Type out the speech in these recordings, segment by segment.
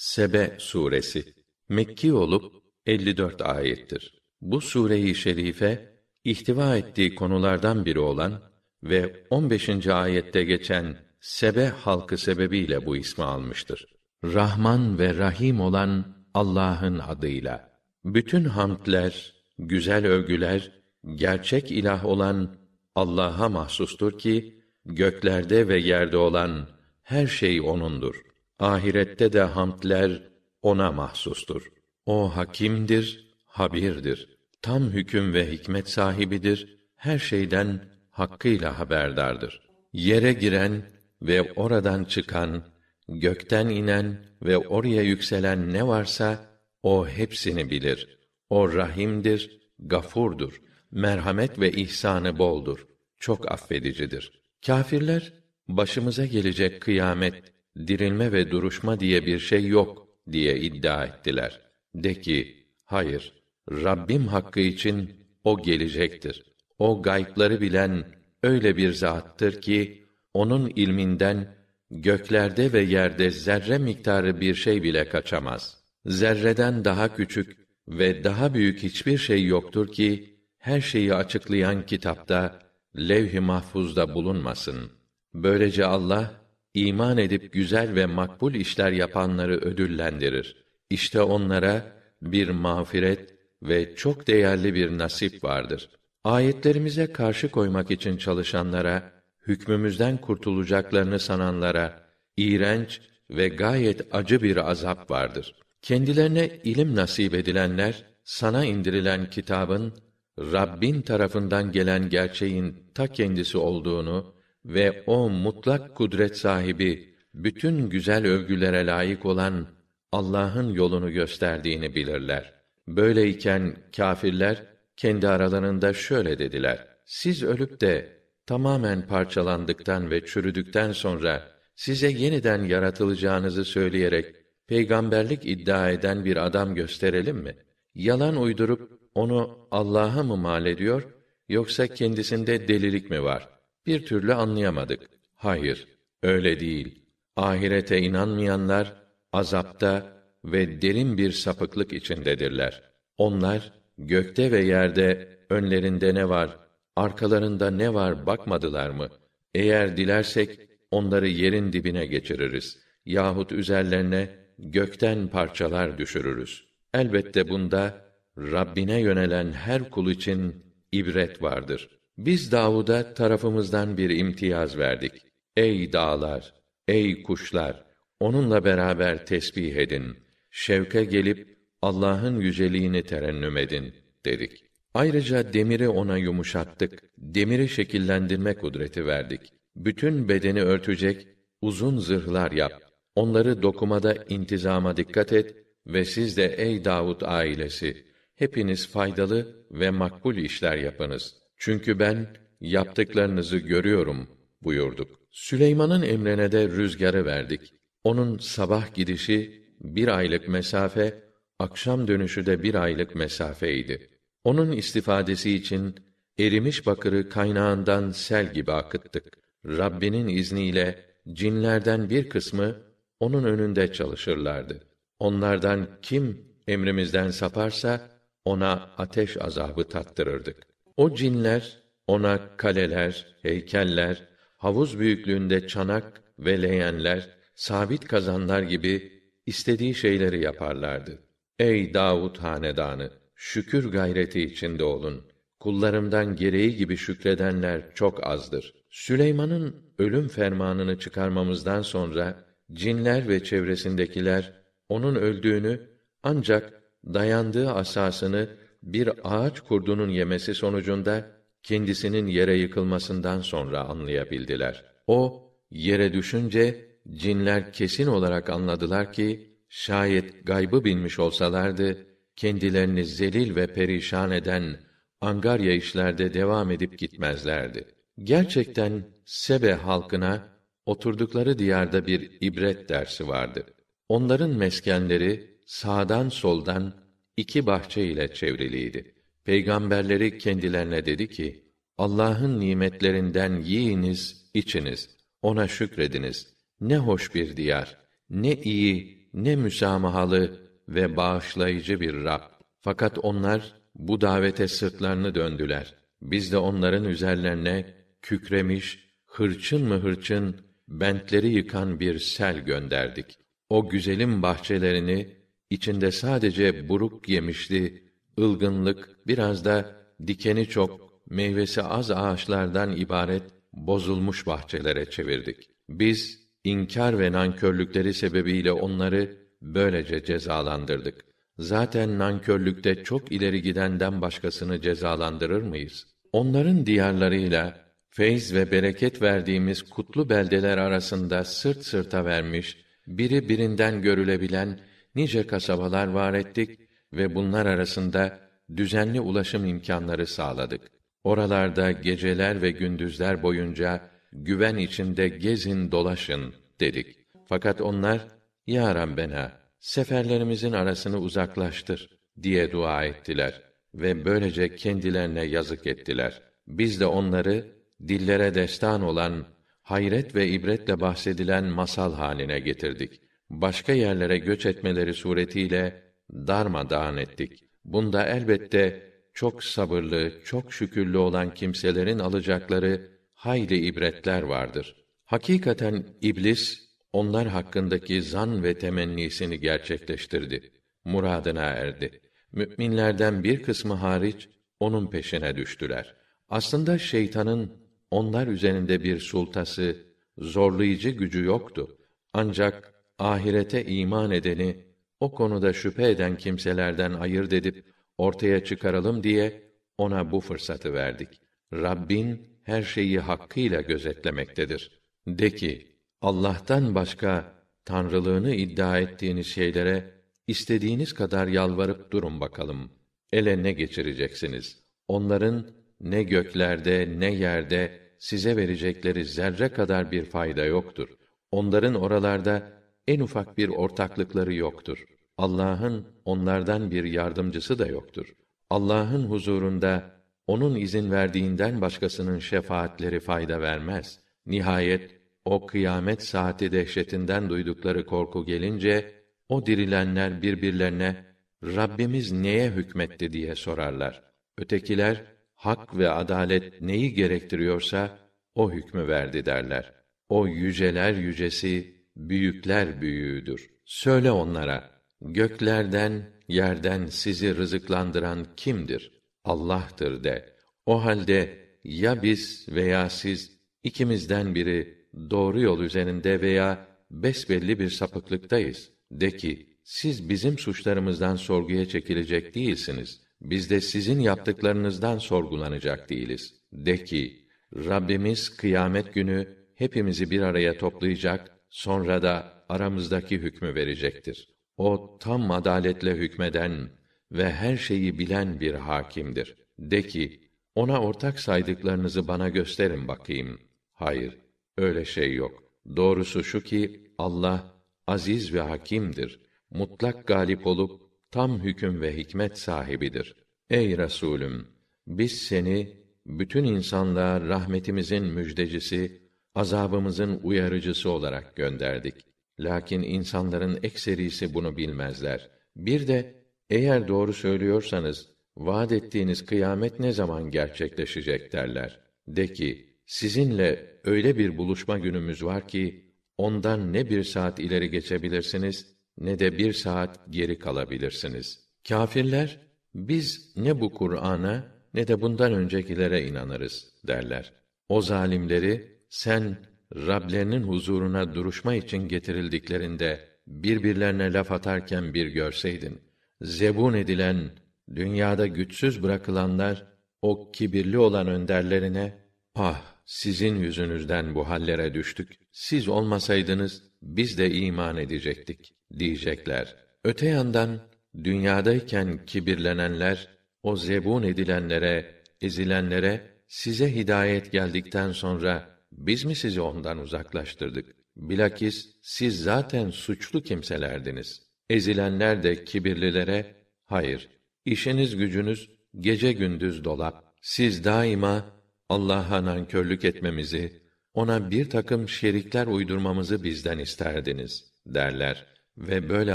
Sebe suresi Mekki olup 54 ayettir. Bu sureyi şerife ihtiva ettiği konulardan biri olan ve 15. ayette geçen Sebe halkı sebebiyle bu ismi almıştır. Rahman ve Rahim olan Allah'ın adıyla. Bütün hamdler, güzel övgüler, gerçek ilah olan Allah'a mahsustur ki, göklerde ve yerde olan her şey O'nundur. Ahirette de hamdler O'na mahsustur. O hakimdir, habirdir. Tam hüküm ve hikmet sahibidir. Her şeyden hakkıyla haberdardır. Yere giren ve oradan çıkan, gökten inen ve oraya yükselen ne varsa o hepsini bilir. O rahimdir, gafurdur. Merhamet ve ihsanı boldur. Çok affedicidir. Kâfirler başımıza gelecek kıyamet, dirilme ve duruşma diye bir şey yok diye iddia ettiler. De ki, hayır, Rabbim hakkı için o gelecektir. O gaybları bilen öyle bir zattır ki onun ilminden göklerde ve yerde zerre miktarı bir şey bile kaçamaz. Zerreden daha küçük ve daha büyük hiçbir şey yoktur ki her şeyi açıklayan kitapta levh-i mahfuzda bulunmasın. Böylece Allah iman edip güzel ve makbul işler yapanları ödüllendirir. İşte onlara bir mağfiret ve çok değerli bir nasip vardır. Ayetlerimize karşı koymak için çalışanlara, hükmümüzden kurtulacaklarını sananlara iğrenç ve gayet acı bir azap vardır. Kendilerine ilim nasip edilenler sana indirilen kitabın Rabbin tarafından gelen gerçeğin ta kendisi olduğunu ve o mutlak kudret sahibi bütün güzel övgülere layık olan Allah'ın yolunu gösterdiğini bilirler. Böyleyken kâfirler kendi aralarında şöyle dediler: Siz ölüp de tamamen parçalandıktan ve çürüdükten sonra size yeniden yaratılacağınızı söyleyerek peygamberlik iddia eden bir adam gösterelim mi? Yalan uydurup onu Allah'a mı mal ediyor yoksa kendisinde delilik mi var? Bir türlü anlayamadık. Hayır, öyle değil. Ahirete inanmayanlar azapta ve derin bir sapıklık içindedirler. Onlar gökte ve yerde önlerinde ne var, arkalarında ne var bakmadılar mı? Eğer dilersek onları yerin dibine geçiririz yahut üzerlerine gökten parçalar düşürürüz. Elbette bunda Rabbine yönelen her kul için ibret vardır. Biz Davud'a tarafımızdan bir imtiyaz verdik. Ey dağlar, ey kuşlar, onunla beraber tesbih edin. Şevke gelip Allah'ın yüceliğini terennüm edin dedik. Ayrıca demiri ona yumuşattık. Demiri şekillendirme kudreti verdik. Bütün bedeni örtecek uzun zırhlar yap. Onları dokumada intizama dikkat et ve siz de ey Davud ailesi hepiniz faydalı ve makbul işler yapınız. Çünkü ben yaptıklarınızı görüyorum buyurduk. Süleyman'ın emrine de rüzgarı verdik. Onun sabah gidişi bir aylık mesafe, akşam dönüşü de bir aylık mesafeydi. Onun istifadesi için erimiş bakırı kaynağından sel gibi akıttık. Rabbinin izniyle cinlerden bir kısmı onun önünde çalışırlardı. Onlardan kim emrimizden saparsa ona ateş azabı tattırırdık. O cinler ona kaleler, heykeller, havuz büyüklüğünde çanak ve leğenler, sabit kazanlar gibi istediği şeyleri yaparlardı. Ey Davud hanedanı, şükür gayreti içinde olun. Kullarımdan gereği gibi şükredenler çok azdır. Süleyman'ın ölüm fermanını çıkarmamızdan sonra cinler ve çevresindekiler onun öldüğünü ancak dayandığı asasını bir ağaç kurdunun yemesi sonucunda kendisinin yere yıkılmasından sonra anlayabildiler. O yere düşünce cinler kesin olarak anladılar ki şayet gaybı bilmiş olsalardı kendilerini zelil ve perişan eden angarya işlerde devam edip gitmezlerdi. Gerçekten Sebe halkına oturdukları diyarda bir ibret dersi vardı. Onların meskenleri sağdan soldan iki bahçe ile çevriliydi. Peygamberleri kendilerine dedi ki: Allah'ın nimetlerinden yiyiniz, içiniz, ona şükrediniz. Ne hoş bir diyar, ne iyi, ne müsamahalı ve bağışlayıcı bir Rab. Fakat onlar bu davete sırtlarını döndüler. Biz de onların üzerlerine kükremiş, hırçın mı hırçın, bentleri yıkan bir sel gönderdik. O güzelim bahçelerini içinde sadece buruk yemişli, ılgınlık, biraz da dikeni çok, meyvesi az ağaçlardan ibaret bozulmuş bahçelere çevirdik. Biz inkar ve nankörlükleri sebebiyle onları böylece cezalandırdık. Zaten nankörlükte çok ileri gidenden başkasını cezalandırır mıyız? Onların diyarlarıyla feyz ve bereket verdiğimiz kutlu beldeler arasında sırt sırta vermiş, biri birinden görülebilen nice kasabalar var ettik ve bunlar arasında düzenli ulaşım imkanları sağladık. Oralarda geceler ve gündüzler boyunca güven içinde gezin dolaşın dedik. Fakat onlar ya Rabbena seferlerimizin arasını uzaklaştır diye dua ettiler ve böylece kendilerine yazık ettiler. Biz de onları dillere destan olan hayret ve ibretle bahsedilen masal haline getirdik. Başka yerlere göç etmeleri suretiyle darmadağın ettik. Bunda elbette çok sabırlı, çok şükürlü olan kimselerin alacakları hayli ibretler vardır. Hakikaten iblis onlar hakkındaki zan ve temennisini gerçekleştirdi. Muradına erdi. Müminlerden bir kısmı hariç onun peşine düştüler. Aslında şeytanın onlar üzerinde bir sultası, zorlayıcı gücü yoktu. Ancak ahirete iman edeni o konuda şüphe eden kimselerden ayırt edip ortaya çıkaralım diye ona bu fırsatı verdik. Rabbin her şeyi hakkıyla gözetlemektedir. De ki, Allah'tan başka tanrılığını iddia ettiğiniz şeylere istediğiniz kadar yalvarıp durun bakalım. Ele ne geçireceksiniz? Onların ne göklerde ne yerde size verecekleri zerre kadar bir fayda yoktur. Onların oralarda en ufak bir ortaklıkları yoktur. Allah'ın onlardan bir yardımcısı da yoktur. Allah'ın huzurunda onun izin verdiğinden başkasının şefaatleri fayda vermez. Nihayet o kıyamet saati dehşetinden duydukları korku gelince o dirilenler birbirlerine Rabbimiz neye hükmetti diye sorarlar. Ötekiler hak ve adalet neyi gerektiriyorsa o hükmü verdi derler. O yüceler yücesi, büyükler büyüğüdür. Söyle onlara, göklerden, yerden sizi rızıklandıran kimdir? Allah'tır de. O halde ya biz veya siz ikimizden biri doğru yol üzerinde veya besbelli bir sapıklıktayız. De ki, siz bizim suçlarımızdan sorguya çekilecek değilsiniz. Biz de sizin yaptıklarınızdan sorgulanacak değiliz. De ki, Rabbimiz kıyamet günü hepimizi bir araya toplayacak, sonra da aramızdaki hükmü verecektir. O tam adaletle hükmeden ve her şeyi bilen bir hakimdir. De ki, ona ortak saydıklarınızı bana gösterin bakayım. Hayır, öyle şey yok. Doğrusu şu ki Allah aziz ve hakimdir. Mutlak galip olup tam hüküm ve hikmet sahibidir. Ey Resulüm, biz seni bütün insanlığa rahmetimizin müjdecisi, azabımızın uyarıcısı olarak gönderdik. Lakin insanların ekserisi bunu bilmezler. Bir de eğer doğru söylüyorsanız vaad ettiğiniz kıyamet ne zaman gerçekleşecek derler. De ki sizinle öyle bir buluşma günümüz var ki ondan ne bir saat ileri geçebilirsiniz ne de bir saat geri kalabilirsiniz. Kâfirler biz ne bu Kur'an'a ne de bundan öncekilere inanırız derler. O zalimleri sen Rablerinin huzuruna duruşma için getirildiklerinde birbirlerine laf atarken bir görseydin. Zebun edilen, dünyada güçsüz bırakılanlar o kibirli olan önderlerine ah sizin yüzünüzden bu hallere düştük. Siz olmasaydınız biz de iman edecektik diyecekler. Öte yandan dünyadayken kibirlenenler o zebun edilenlere, ezilenlere size hidayet geldikten sonra biz mi sizi ondan uzaklaştırdık? Bilakis siz zaten suçlu kimselerdiniz. Ezilenler de kibirlilere hayır işiniz gücünüz gece gündüz dolap. Siz daima Allah'a nankörlük etmemizi, ona bir takım şerikler uydurmamızı bizden isterdiniz derler. ve böyle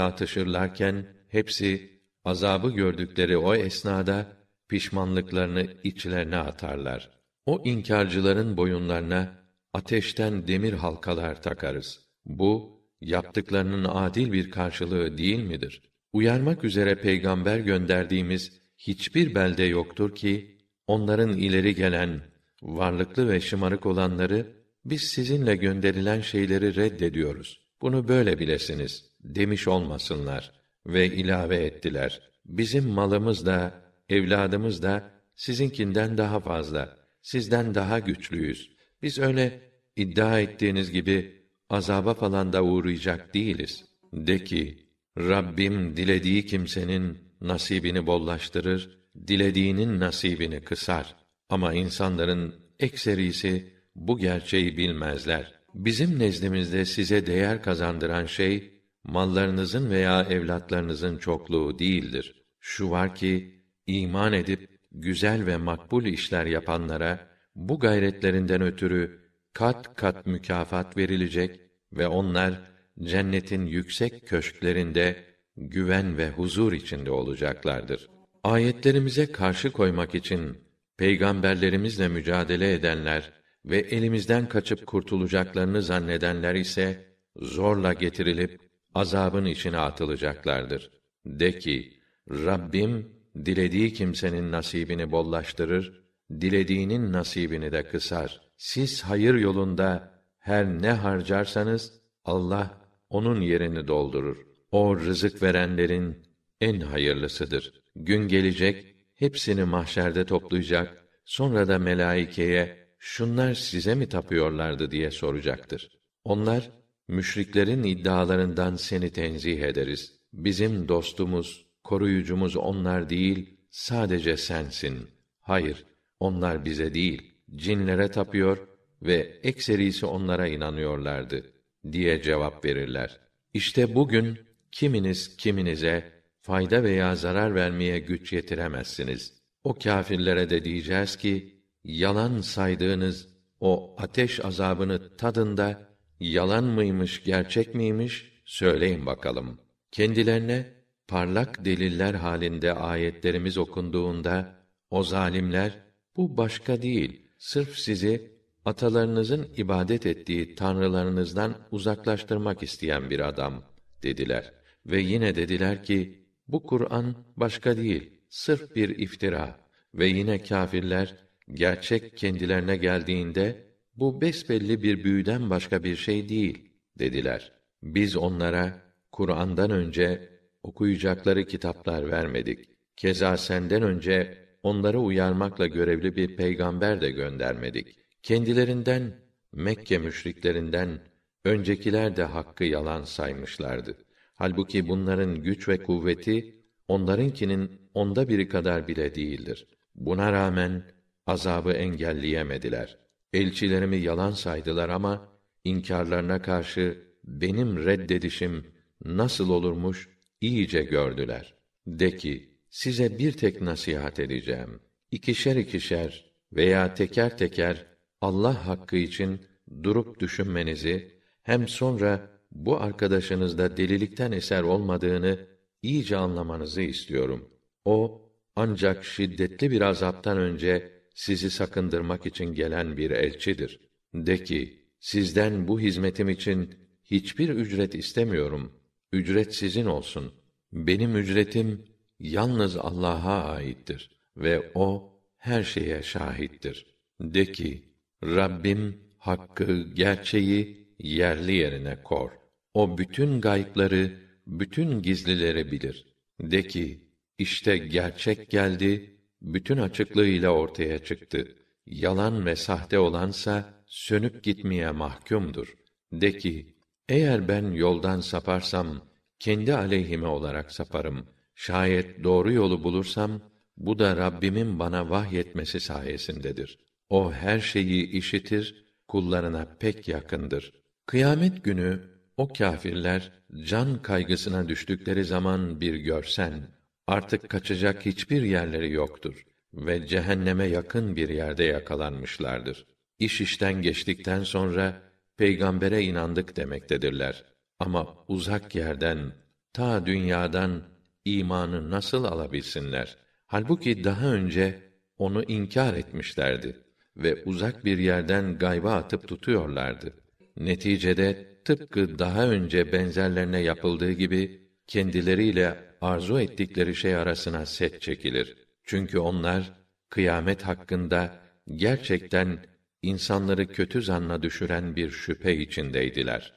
atışırlarken hepsi azabı gördükleri o esnada pişmanlıklarını içlerine atarlar. O inkarcıların boyunlarına ateşten demir halkalar takarız. Bu yaptıklarının adil bir karşılığı değil midir? Uyarmak üzere peygamber gönderdiğimiz hiçbir belde yoktur ki onların ileri gelen varlıklı ve şımarık olanları biz sizinle gönderilen şeyleri reddediyoruz. Bunu böyle bilesiniz demiş olmasınlar ve ilave ettiler. Bizim malımız da evladımız da sizinkinden daha fazla, sizden daha güçlüyüz. Biz öyle iddia ettiğiniz gibi azaba falan da uğrayacak değiliz. De ki, Rabbim dilediği kimsenin nasibini bollaştırır, dilediğinin nasibini kısar. Ama insanların ekserisi bu gerçeği bilmezler. Bizim nezdimizde size değer kazandıran şey mallarınızın veya evlatlarınızın çokluğu değildir. Şu var ki iman edip güzel ve makbul işler yapanlara bu gayretlerinden ötürü kat kat mükafat verilecek ve onlar cennetin yüksek köşklerinde güven ve huzur içinde olacaklardır. Ayetlerimize karşı koymak için peygamberlerimizle mücadele edenler ve elimizden kaçıp kurtulacaklarını zannedenler ise zorla getirilip azabın içine atılacaklardır. De ki, Rabbim dilediği kimsenin nasibini bollaştırır, dilediğinin nasibini de kısar. Siz hayır yolunda her ne harcarsanız Allah onun yerini doldurur. O rızık verenlerin en hayırlısıdır. Gün gelecek hepsini mahşerde toplayacak, sonra da melaikeye şunlar size mi tapıyorlardı diye soracaktır. Onlar müşriklerin iddialarından seni tenzih ederiz. Bizim dostumuz, koruyucumuz onlar değil, sadece sensin. Hayır, onlar bize değil, cinlere tapıyor ve ekserisi onlara inanıyorlardı diye cevap verirler. İşte bugün kiminiz kiminize fayda veya zarar vermeye güç yetiremezsiniz. O kâfirlere de diyeceğiz ki yalan saydığınız o ateş azabını tadında yalan mıymış, gerçek miymiş söyleyin bakalım. Kendilerine parlak deliller halinde ayetlerimiz okunduğunda o zalimler bu başka değil, sırf sizi atalarınızın ibadet ettiği tanrılarınızdan uzaklaştırmak isteyen bir adam dediler. Ve yine dediler ki bu Kur'an başka değil, sırf bir iftira ve yine kâfirler gerçek kendilerine geldiğinde bu besbelli bir büyüden başka bir şey değil dediler. Biz onlara Kur'an'dan önce okuyacakları kitaplar vermedik. Keza senden önce onları uyarmakla görevli bir peygamber de göndermedik. Kendilerinden Mekke müşriklerinden öncekiler de hakkı yalan saymışlardı. Halbuki bunların güç ve kuvveti onlarınkinin onda biri kadar bile değildir. Buna rağmen azabı engelleyemediler. Elçilerimi yalan saydılar ama inkarlarına karşı benim reddedişim nasıl olurmuş iyice gördüler. De ki, size bir tek nasihat edeceğim. İkişer ikişer veya teker teker Allah hakkı için durup düşünmenizi hem sonra bu arkadaşınızda delilikten eser olmadığını iyice anlamanızı istiyorum. O ancak şiddetli bir azaptan önce sizi sakındırmak için gelen bir elçidir. De ki, sizden bu hizmetim için hiçbir ücret istemiyorum. Ücret sizin olsun. Benim ücretim yalnız Allah'a aittir ve o her şeye şahittir. De ki, Rabbim hakkı, gerçeği yerli yerine kor. O bütün gaypları, bütün gizlileri bilir. De ki, işte gerçek geldi, bütün açıklığıyla ortaya çıktı. Yalan ve sahte olansa sönüp gitmeye mahkumdur. De ki, eğer ben yoldan saparsam kendi aleyhime olarak saparım. Şayet doğru yolu bulursam bu da Rabbimin bana vahyetmesi sayesindedir. O her şeyi işitir, kullarına pek yakındır. Kıyamet günü o kâfirler can kaygısına düştükleri zaman bir görsen artık kaçacak hiçbir yerleri yoktur ve cehenneme yakın bir yerde yakalanmışlardır. İş işten geçtikten sonra peygambere inandık demektedirler. Ama uzak yerden, ta dünyadan imanı nasıl alabilsinler? Halbuki daha önce onu inkar etmişlerdi ve uzak bir yerden gayba atıp tutuyorlardı. Neticede tıpkı daha önce benzerlerine yapıldığı gibi kendileriyle arzu ettikleri şey arasına set çekilir. Çünkü onlar kıyamet hakkında gerçekten insanları kötü zanna düşüren bir şüphe içindeydiler.